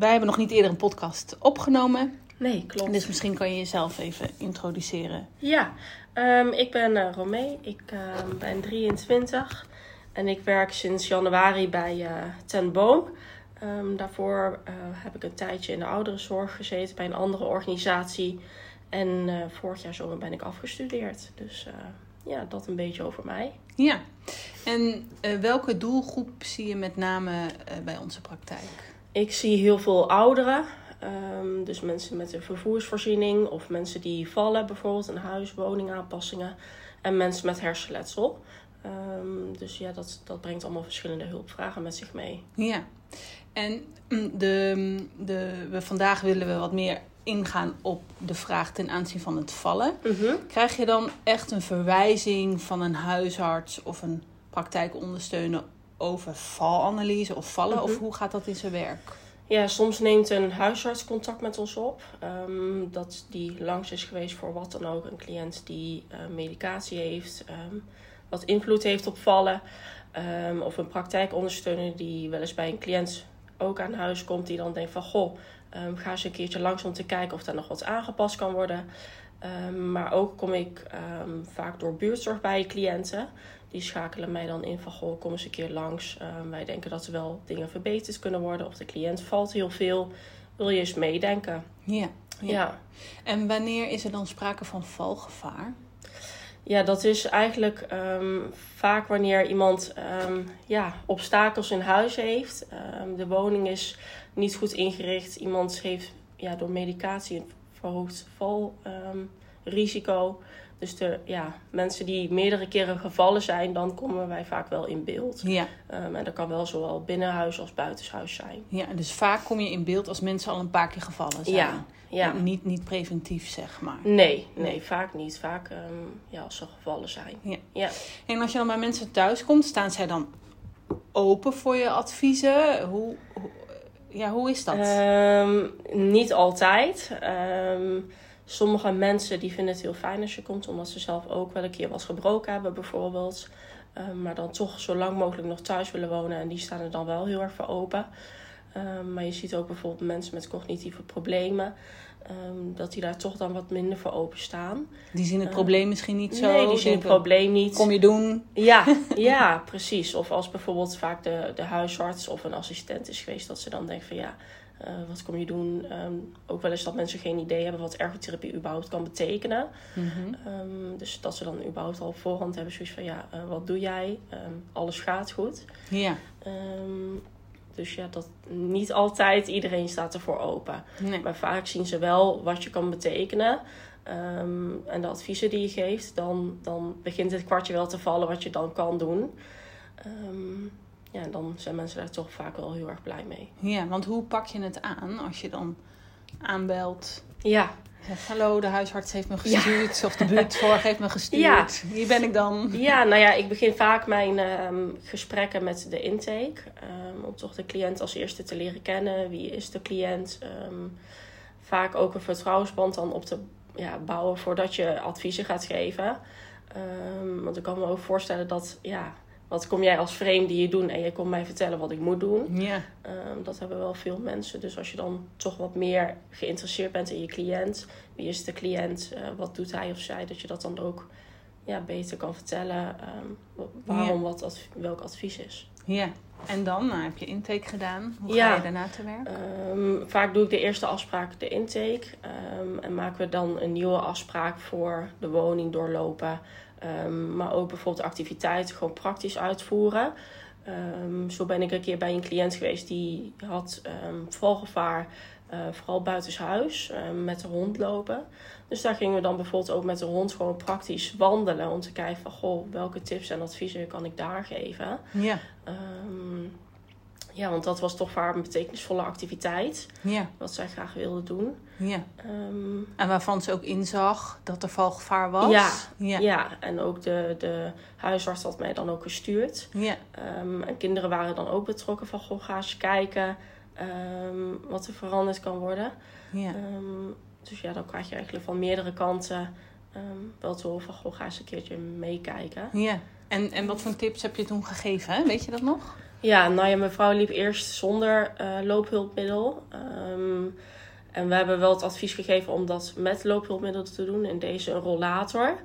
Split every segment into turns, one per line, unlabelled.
wij hebben nog niet eerder een podcast opgenomen.
Nee, klopt.
Dus misschien kan je jezelf even introduceren.
Ja, um, ik ben uh, Romee. Ik uh, ben 23 en ik werk sinds januari bij uh, Ten Boom. Um, daarvoor heb ik een tijdje in de ouderenzorg gezeten bij een andere organisatie. En vorig jaar zomer ben ik afgestudeerd. Dus ja, dat een beetje over mij.
Ja, en welke doelgroep zie je met name bij onze praktijk?
Ik zie heel veel ouderen. Um, dus mensen met een vervoersvoorziening of mensen die vallen, bijvoorbeeld een huis, woningaanpassingen. En mensen met hersenletsel. Um, dus ja, dat, dat brengt allemaal verschillende hulpvragen met zich mee.
Ja, en mm, de, de, we, vandaag willen we wat meer ingaan op de vraag ten aanzien van het vallen.
Mm -hmm.
Krijg je dan echt een verwijzing van een huisarts of een praktijkondersteuner over valanalyse of vallen? Mm -hmm. Of hoe gaat dat in zijn werk?
Ja, soms neemt een huisarts contact met ons op. Um, dat die langs is geweest voor wat dan ook. Een cliënt die uh, medicatie heeft, um, wat invloed heeft op vallen. Um, of een praktijkondersteuner die wel eens bij een cliënt ook aan huis komt. Die dan denkt van, goh, ga eens een keertje langs om te kijken of daar nog wat aangepast kan worden. Maar ook kom ik vaak door buurtzorg bij cliënten die schakelen mij dan in van goh, kom eens een keer langs. Uh, wij denken dat er wel dingen verbeterd kunnen worden. Of de cliënt valt heel veel. Wil je eens meedenken?
Ja, ja. ja. En wanneer is er dan sprake van valgevaar?
Ja, dat is eigenlijk vaak wanneer iemand ja, obstakels in huis heeft. De woning is niet goed ingericht. Iemand heeft ja, door medicatie een verhoogd valrisico. Dus de ja, mensen die meerdere keren gevallen zijn, dan komen wij vaak wel in beeld.
Ja.
Um, en dat kan wel zowel binnenhuis als buitenshuis zijn.
Ja, dus vaak kom je in beeld als mensen al een paar keer gevallen zijn.
Ja. ja.
Niet, niet preventief, zeg maar.
Nee, nee, vaak niet. Vaak um, ja, als ze gevallen zijn.
Ja.
ja.
En als je dan bij mensen thuis komt, staan zij dan open voor je adviezen? Hoe ja, hoe is dat?
Um, niet altijd. Um, Sommige mensen die vinden het heel fijn als je komt, omdat ze zelf ook wel een keer wat gebroken hebben, bijvoorbeeld. Um, maar dan toch zo lang mogelijk nog thuis willen wonen. En die staan er dan wel heel erg voor open. Um, maar je ziet ook bijvoorbeeld mensen met cognitieve problemen. Um, dat die daar toch dan wat minder voor openstaan.
Die zien het probleem misschien niet zo.
Nee, die zien het probleem niet.
Kom je doen?
Ja, ja, precies. Of als bijvoorbeeld vaak de, de huisarts of een assistent is geweest, dat ze dan denken van ja, uh, wat kom je doen? Um, ook wel eens dat mensen geen idee hebben wat ergotherapie überhaupt kan betekenen.
Mm -hmm.
um, dus dat ze dan überhaupt al op voorhand hebben zoiets van ja, uh, wat doe jij? Alles gaat goed.
Ja.
Dus ja, dat niet altijd iedereen staat ervoor open.
Nee.
Maar vaak zien ze wel wat je kan betekenen. en de adviezen die je geeft, dan, dan begint het kwartje wel te vallen wat je dan kan doen ja, dan zijn mensen daar toch vaak wel heel erg blij mee.
Ja, want hoe pak je het aan als je dan aanbelt?
Ja.
Hallo, de huisarts heeft me gestuurd. Ja. Of de buurtzorg heeft me gestuurd.
Ja.
Hier ben ik dan.
Ja, nou ja, ik begin vaak mijn um, gesprekken met de intake. Um, om toch de cliënt als eerste te leren kennen. Wie is de cliënt? Um, vaak ook een vertrouwensband dan op te ja, bouwen voordat je adviezen gaat geven. want ik kan me ook voorstellen dat... Ja, wat kom jij als vreemde hier doen en jij komt mij vertellen wat ik moet doen.
Ja.
Um, dat hebben wel veel mensen. Dus als je dan toch wat meer geïnteresseerd bent in je cliënt, wie is de cliënt, uh, wat doet hij of zij, dat je dat dan ook ja, beter kan vertellen um, waarom ja. wat adv welk advies is.
Ja, en dan nou, heb je intake gedaan. Hoe ja. ga je daarna te werk?
Um, vaak doe ik de eerste afspraak de intake en maken we dan een nieuwe afspraak voor de woning doorlopen. Um, maar ook bijvoorbeeld activiteiten gewoon praktisch uitvoeren. Um, zo ben ik een keer bij een cliënt geweest die had um, valgevaar, uh, vooral buitenshuis, met de hond lopen. Dus daar gingen we dan bijvoorbeeld ook met de hond gewoon praktisch wandelen. Om te kijken van, goh, welke tips en adviezen kan ik daar geven.
Ja.
Ja, want dat was toch vaak een betekenisvolle activiteit.
Ja,
Wat zij graag wilden doen.
ja.
Ehm,
En waarvan ze ook inzag dat er valgevaar was.
Ja,
ja,
ja. en ook de, de huisarts had mij dan ook gestuurd.
ja.
Ehm, en kinderen waren dan ook betrokken van, goh, ga eens kijken ehm, wat er veranderd kan worden.
ja.
Dus ja, dan krijg je eigenlijk van meerdere kanten wel te horen van, goh, ga eens een keertje meekijken.
ja. En, en wat voor tips heb je toen gegeven? Hè? Weet je dat nog?
Ja, nou ja, mijn vrouw liep eerst zonder eh, loophulpmiddel. Ehm, en we hebben wel het advies gegeven om dat met loophulpmiddel te doen. In deze een rollator.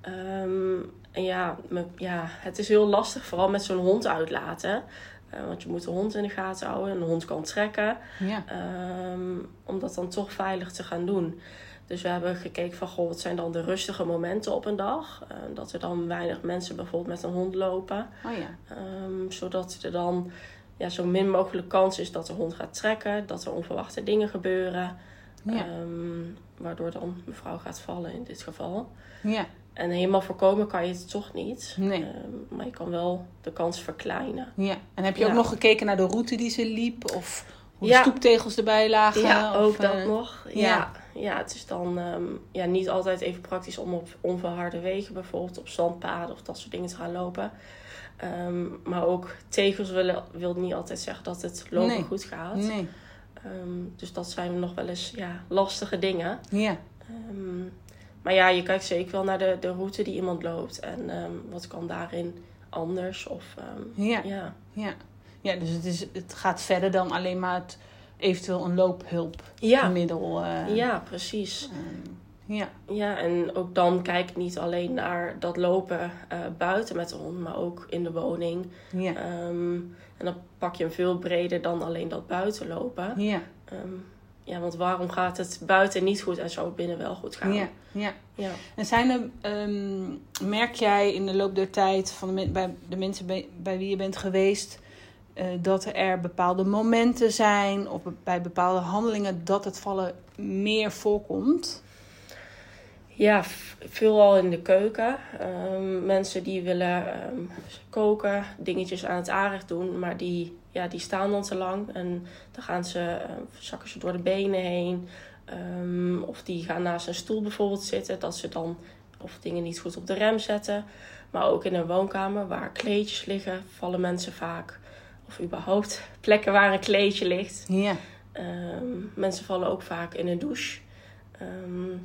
Ehm, en ja, me- ja, het is heel lastig, vooral met zo'n hond uitlaten. Eh, want je moet de hond in de gaten houden en de hond kan trekken.
Ja.
Ehm, om dat dan toch veilig te gaan doen. Dus we hebben gekeken van, goh, wat zijn dan de rustige momenten op een dag? Eh, dat er dan weinig mensen bijvoorbeeld met een hond lopen.
Oh ja.
Ehm, zodat er dan ja, zo min mogelijk kans is dat de hond gaat trekken. Dat er onverwachte dingen gebeuren.
Ja.
Ehm, waardoor dan mevrouw gaat vallen in dit geval.
Ja.
En helemaal voorkomen kan je het toch niet.
Nee.
Ehm, maar je kan wel de kans verkleinen.
ja. En heb je ook nog gekeken naar de route die ze liep? Of hoe de stoeptegels erbij lagen?
Ja,
Of,
ook
eh,
dat nog.
ja.
Ja. Het is dan ehm, ja, niet altijd even praktisch om op onverharde wegen, bijvoorbeeld op zandpaden of dat soort dingen te gaan lopen. Ehm, maar ook tegels willen, wil niet altijd zeggen dat het lopen
Nee.
goed gaat.
Nee.
Ehm, dus dat zijn nog wel eens ja, lastige dingen.
Ja.
Maar ja, je kijkt zeker wel naar de, de route die iemand loopt. En wat kan daarin anders? Of,
Ja.
ja.
Ja. Ja, dus het, is, het gaat verder dan alleen maar het eventueel een
Ja.
loophulpmiddel. eh,
ja, precies.
ehm, ja.
Ja, en ook dan kijk ik niet alleen naar dat lopen eh, buiten met de hond, maar ook in de woning.
Ja.
Ehm, en dan pak je hem veel breder dan alleen dat buiten lopen.
Ja.
Ehm, ja, want waarom gaat het buiten niet goed en zou het binnen wel goed gaan?
Ja. Ja.
ja.
En zijn er, merk jij in de loop der tijd van de, bij de mensen bij, bij wie je bent geweest, eh, dat er bepaalde momenten zijn of bij bepaalde handelingen dat het vallen meer voorkomt?
Ja, veelal in de keuken. Ehm, mensen die willen ehm, koken, dingetjes aan het aanrecht doen, maar die, ja, die staan dan te lang. En dan gaan ze, ehm, zakken ze door de benen heen. Of die gaan naast een stoel bijvoorbeeld zitten, dat ze dan of dingen niet goed op de rem zetten. Maar ook in een woonkamer waar kleedjes liggen, vallen mensen vaak. Of überhaupt plekken waar een kleedje ligt.
Ja.
Ehm, mensen vallen ook vaak in een douche. Ehm,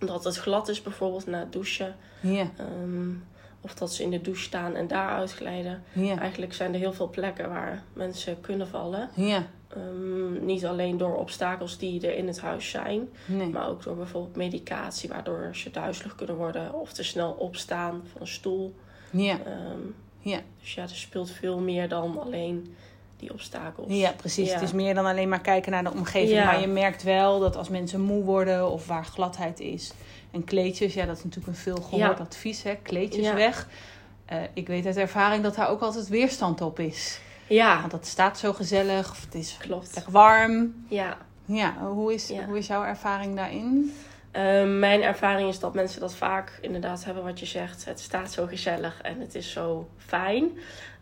omdat het glad is bijvoorbeeld na het douchen.
Ja.
Ehm, of dat ze in de douche staan en daar uitglijden.
Ja.
Eigenlijk zijn er heel veel plekken waar mensen kunnen vallen.
Ja.
Niet alleen door obstakels die er in het huis zijn.
Nee.
Maar ook door bijvoorbeeld medicatie. Waardoor ze duizelig kunnen worden. Of te snel opstaan van een stoel.
Ja. Ja.
dus ja, er speelt veel meer dan alleen die obstakels.
Ja, precies.
Ja.
Het is meer dan alleen maar kijken naar de omgeving.
Ja.
Maar je merkt wel dat als mensen moe worden of waar gladheid is. En kleedjes, ja, dat is natuurlijk een veel gehoord
Ja.
advies, hè. Kleedjes weg. Eh, ik weet uit ervaring dat daar ook altijd weerstand op is.
Ja,
Want het staat zo gezellig, of het is
klopt.
lekker warm.
Ja.
Ja, hoe is,
Ja.
hoe is jouw ervaring daarin?
Ehm, mijn ervaring is dat mensen dat vaak inderdaad hebben wat je zegt. Het staat zo gezellig en het is zo fijn.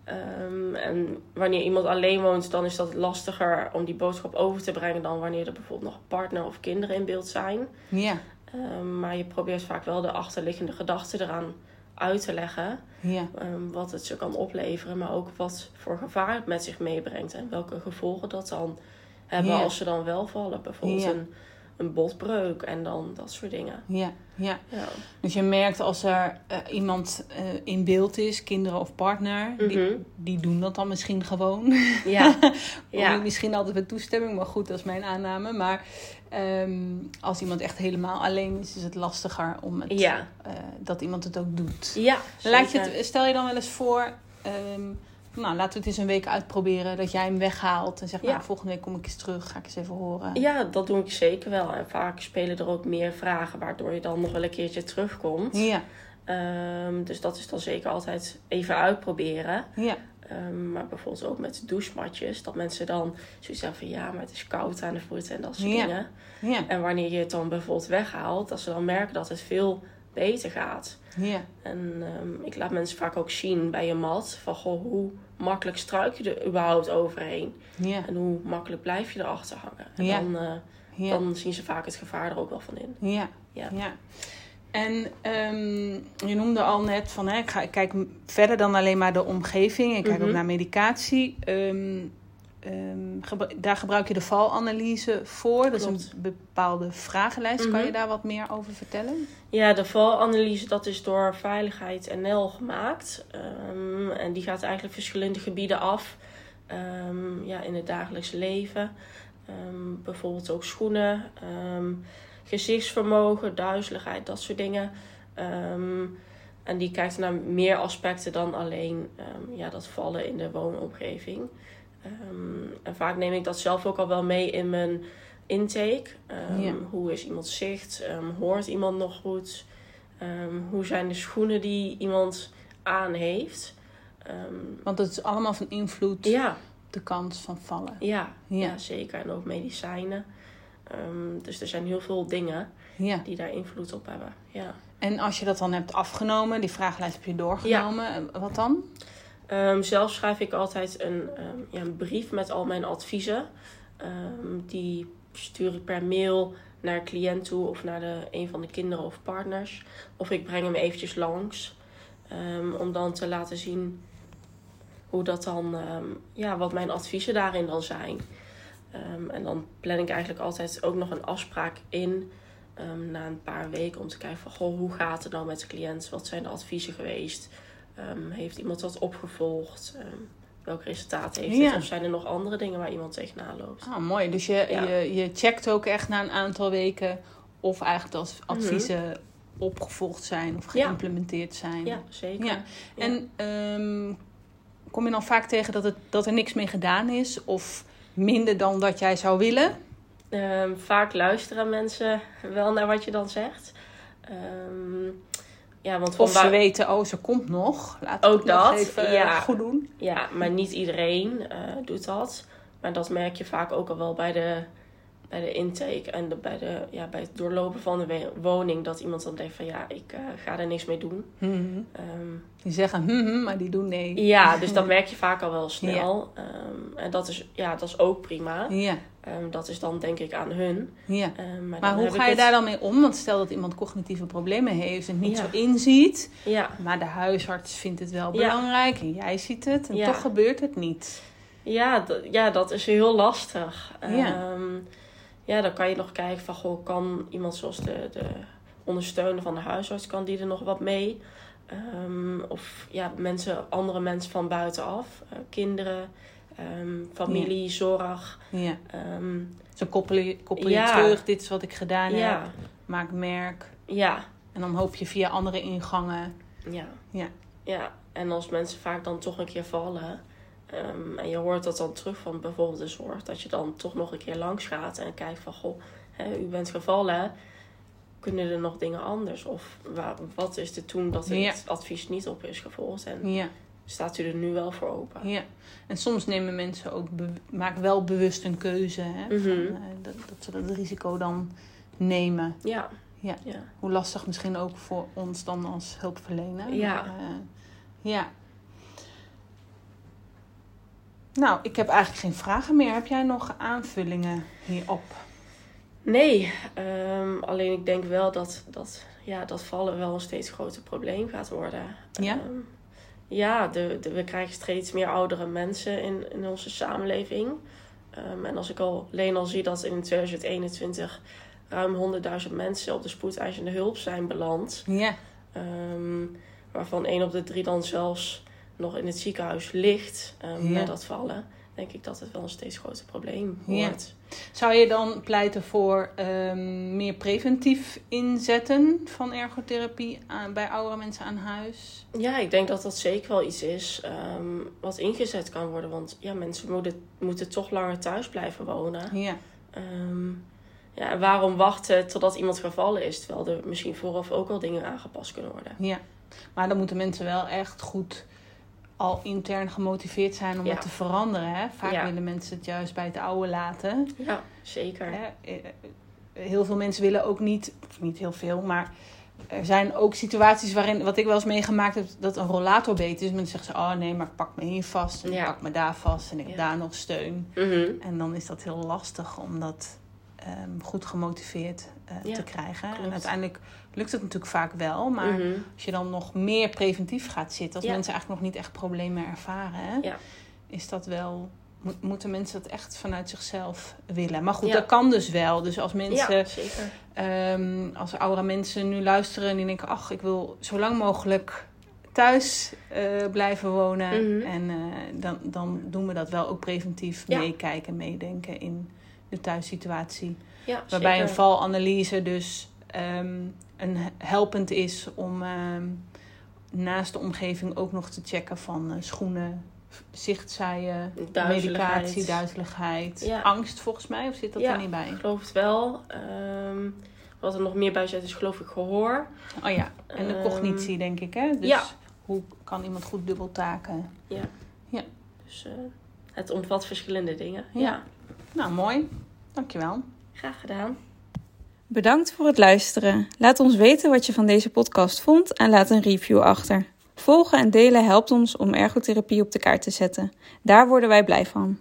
Ehm, en wanneer iemand alleen woont, dan is dat lastiger om die boodschap over te brengen dan wanneer er bijvoorbeeld nog partner of kinderen in beeld zijn.
Ja,
Ehm, maar je probeert vaak wel de achterliggende gedachten eraan uit te leggen.
ja,
wat het ze kan opleveren, maar ook wat voor gevaar het met zich meebrengt. En welke gevolgen dat dan hebben
Ja.
als ze dan wel vallen. Bijvoorbeeld een, een botbreuk en dan dat soort dingen.
ja, ja.
Ja.
Dus je merkt als er eh, iemand eh, in beeld is, kinderen of partner, die,
Mhm.
die doen dat dan misschien gewoon.
Ja,
Ja. Misschien altijd met toestemming, maar goed, dat is mijn aanname. Maar ehm, als iemand echt helemaal alleen is, is het lastiger om het,
ja,
eh, dat iemand het ook doet.
ja.
Laat je het, stel je dan wel eens voor, ehm, nou laten we het eens een week uitproberen, dat jij hem weghaalt en zegt,
Ja.
nou volgende week kom ik eens terug, ga ik eens even horen.
Ja, dat doe ik zeker wel. En vaak spelen er ook meer vragen, waardoor je dan nog wel een keertje terugkomt.
Ja,
Ehm, dus dat is dan zeker altijd even uitproberen.
ja,
Ehm, maar bijvoorbeeld ook met douchematjes, dat mensen dan zoiets hebben van ja, maar het is koud aan de voeten en dat soort
Ja.
dingen.
ja,
En wanneer je het dan bijvoorbeeld weghaalt, dat ze dan merken dat het veel beter gaat.
Ja.
En ehm, ik laat mensen vaak ook zien bij je mat van goh, hoe makkelijk struik je er überhaupt overheen.
Ja.
En hoe makkelijk blijf je erachter hangen. En
Ja.
dan, eh,
Ja.
dan zien ze vaak het gevaar er ook wel van in.
Ja.
Ja.
ja. En ehm, je noemde al net van, hè, ik, ga, ik kijk verder dan alleen maar de omgeving. Ik kijk
Mhm.
ook naar medicatie. Ehm, ehm, gebru- daar gebruik je de valanalyse voor. Dat is
Klopt.
een bepaalde vragenlijst. Kan
Mhm.
je daar wat meer over vertellen?
Ja, de valanalyse dat is door Veiligheid NL gemaakt. Ehm, en die gaat eigenlijk verschillende gebieden af. Ehm, ja, in het dagelijks leven. Bijvoorbeeld ook schoenen, gezichtsvermogen, duizeligheid, dat soort dingen. En die kijkt naar meer aspecten dan alleen ja, dat vallen in de woonomgeving. Ehm, en vaak neem ik dat zelf ook al wel mee in mijn intake. Ehm,
Ja.
Hoe is iemands zicht? Ehm, hoort iemand nog goed? Hoe zijn de schoenen die iemand aan heeft?
Want het is allemaal van invloed
ja,
de kans van vallen.
ja, ja.
Ja.
zeker. En ook medicijnen. Dus er zijn heel veel dingen die daar invloed op hebben. Ja.
En als je dat dan hebt afgenomen, die vragenlijst heb je doorgenomen, wat dan?
Ehm, zelf schrijf ik altijd een, ehm, ja, een brief met al mijn adviezen. Ehm, die stuur ik per mail naar cliënt toe of naar de, een van de kinderen of partners. Of ik breng hem eventjes langs. om dan te laten zien hoe dat dan, ja, wat mijn adviezen daarin dan zijn. En dan plan ik eigenlijk altijd ook nog een afspraak in na een paar weken om te kijken van goh, hoe gaat het nou met de cliënt? Wat zijn de adviezen geweest? Ehm, heeft iemand dat opgevolgd? Ehm, welk resultaat heeft
Ja.
het? Of zijn er nog andere dingen waar iemand tegenaan loopt?
Ah, mooi. Dus je,
Ja.
je, je checkt ook echt na een aantal weken of eigenlijk dat
Mhm.
adviezen opgevolgd zijn of geïmplementeerd zijn.
Ja, zeker.
Ja. En ehm, kom je dan vaak tegen dat, het, dat er niks mee gedaan is of minder dan dat jij zou willen?
Vaak luisteren mensen wel naar wat je dan zegt. Ehm, ja, want van
Of ze weten, oh, ze komt nog. Laat ik
Ook dat,
even eh,
ja.
goed doen.
Ja, maar niet iedereen eh, doet dat. Maar dat merk je vaak ook al wel bij de, bij de intake en de, bij, de, ja, bij het doorlopen van de woning. Dat iemand dan denkt van ja, ik eh, ga er niks mee doen.
Mhm.
Ehm,
Die zeggen, hm, hm, maar die doen nee.
ja, dus dat merk je vaak al wel snel. Ehm, en dat is, ja, dat is ook prima.
Ja,
Ehm, dat is dan denk ik aan hun.
ja.
Maar
Maar hoe ga je
het-
daar dan mee om? Want stel dat iemand cognitieve problemen heeft en het niet
Ja.
zo inziet.
Ja,
Maar de huisarts vindt het wel belangrijk en jij ziet het. En toch gebeurt het niet.
ja, ja, dat is heel lastig.
Ja.
Ja, dan kan je nog kijken van, goh, kan iemand zoals de, de ondersteuner van de huisarts, kan die er nog wat mee? Ehm, of ja, mensen, andere mensen van buitenaf, eh, kinderen, ehm, familie, zorg.
Ja.
Ehm,
Zo koppel je, koppel je
Ja.
terug, dit is wat ik gedaan heb. Maak merk.
ja,
En dan hoop je via andere ingangen.
ja.
Ja.
Ja, en als mensen vaak dan toch een keer vallen. Ehm, en je hoort dat dan terug van bijvoorbeeld de zorg. Dat je dan toch nog een keer langs gaat en kijkt van... Goh, hè, u bent gevallen. Kunnen er nog dingen anders? Of wa- wat is er toen dat het
Ja.
advies niet op is gevolgd? En
Ja.
staat u er nu wel voor open?
ja. En soms nemen mensen ook, maken wel bewust een keuze. Hè,
Mhm.
van, eh, dat, dat ze dat risico dan nemen.
Ja.
Ja.
Ja.
Hoe lastig misschien ook voor ons dan als hulpverlener.
Ja.
Eh, ja. Nou, ik heb eigenlijk geen vragen meer. Heb jij nog aanvullingen hierop?
Nee, ehm, alleen ik denk wel dat, dat, ja, dat vallen wel een steeds groter probleem gaat worden.
Ja?
Ehm, ja, de, de, we krijgen steeds meer oudere mensen in, in onze samenleving. Ehm, en als ik al, alleen al zie dat in 2021 ruim 100.000 mensen op de spoedeisende hulp zijn beland.
Ja.
waarvan één op de drie dan zelfs nog in het ziekenhuis ligt
Ja.
met dat vallen. Denk ik dat het wel een steeds groter probleem
Ja.
wordt.
Zou je dan pleiten voor ehm, meer preventief inzetten van ergotherapie aan, bij oudere mensen aan huis?
Ja, ik denk dat dat zeker wel iets is ehm, wat ingezet kan worden. Want ja, mensen moeten, moeten toch langer thuis blijven wonen.
Ja.
Ehm, ja, waarom wachten totdat iemand gevallen is? Terwijl er misschien vooraf ook al dingen aangepast kunnen worden.
ja. Maar dan moeten mensen wel echt goed al intern gemotiveerd zijn om
Ja.
dat te veranderen. Hè? Vaak
Ja.
willen mensen het juist bij het oude laten.
Ja, zeker.
Eh, eh, Heel veel mensen willen ook niet, of niet heel veel, maar er zijn ook situaties waarin, wat ik wel eens meegemaakt heb, dat een rollator beter is. Mensen zeggen ze, oh nee, maar ik pak me hier vast en
Ja.
ik pak me daar vast en ik heb daar nog steun.
Mhm.
En dan is dat heel lastig om dat ehm, goed gemotiveerd eh, te krijgen.
klopt.
En uiteindelijk lukt het natuurlijk vaak wel, maar
Mhm.
als je dan nog meer preventief gaat zitten, als
Ja.
mensen eigenlijk nog niet echt problemen ervaren, hè,
Ja.
is dat wel. mo- Moeten mensen dat echt vanuit zichzelf willen? Maar goed,
Ja.
dat kan dus wel. Dus als mensen
Ja, zeker.
Ehm, als oudere mensen nu luisteren en die denken: ach, ik wil zo lang mogelijk thuis eh, blijven wonen.
Mhm.
En eh, dan, dan doen we dat wel ook preventief meekijken, meedenken in de thuissituatie. Waarbij
zeker.
een valanalyse dus ehm, een helpend is om ehm, naast de omgeving ook nog te checken van eh, schoenen,
Duizeligheid.
medicatie, duizeligheid,
Ja.
angst volgens mij, of zit dat
Ja.
er niet bij?
Ik geloof het wel. Ehm, wat er nog meer bij zit is geloof ik gehoor.
Oh ja, en de
Ehm,
cognitie denk ik, hè? Dus
ja.
hoe kan iemand goed dubbeltaken?
Dus eh, het omvat verschillende dingen.
Ja.
ja.
Nou, mooi. Dankjewel.
Graag gedaan.
Bedankt voor het luisteren. Laat ons weten wat je van deze podcast vond en laat een review achter. Volgen en delen helpt ons om ergotherapie op de kaart te zetten. Daar worden wij blij van.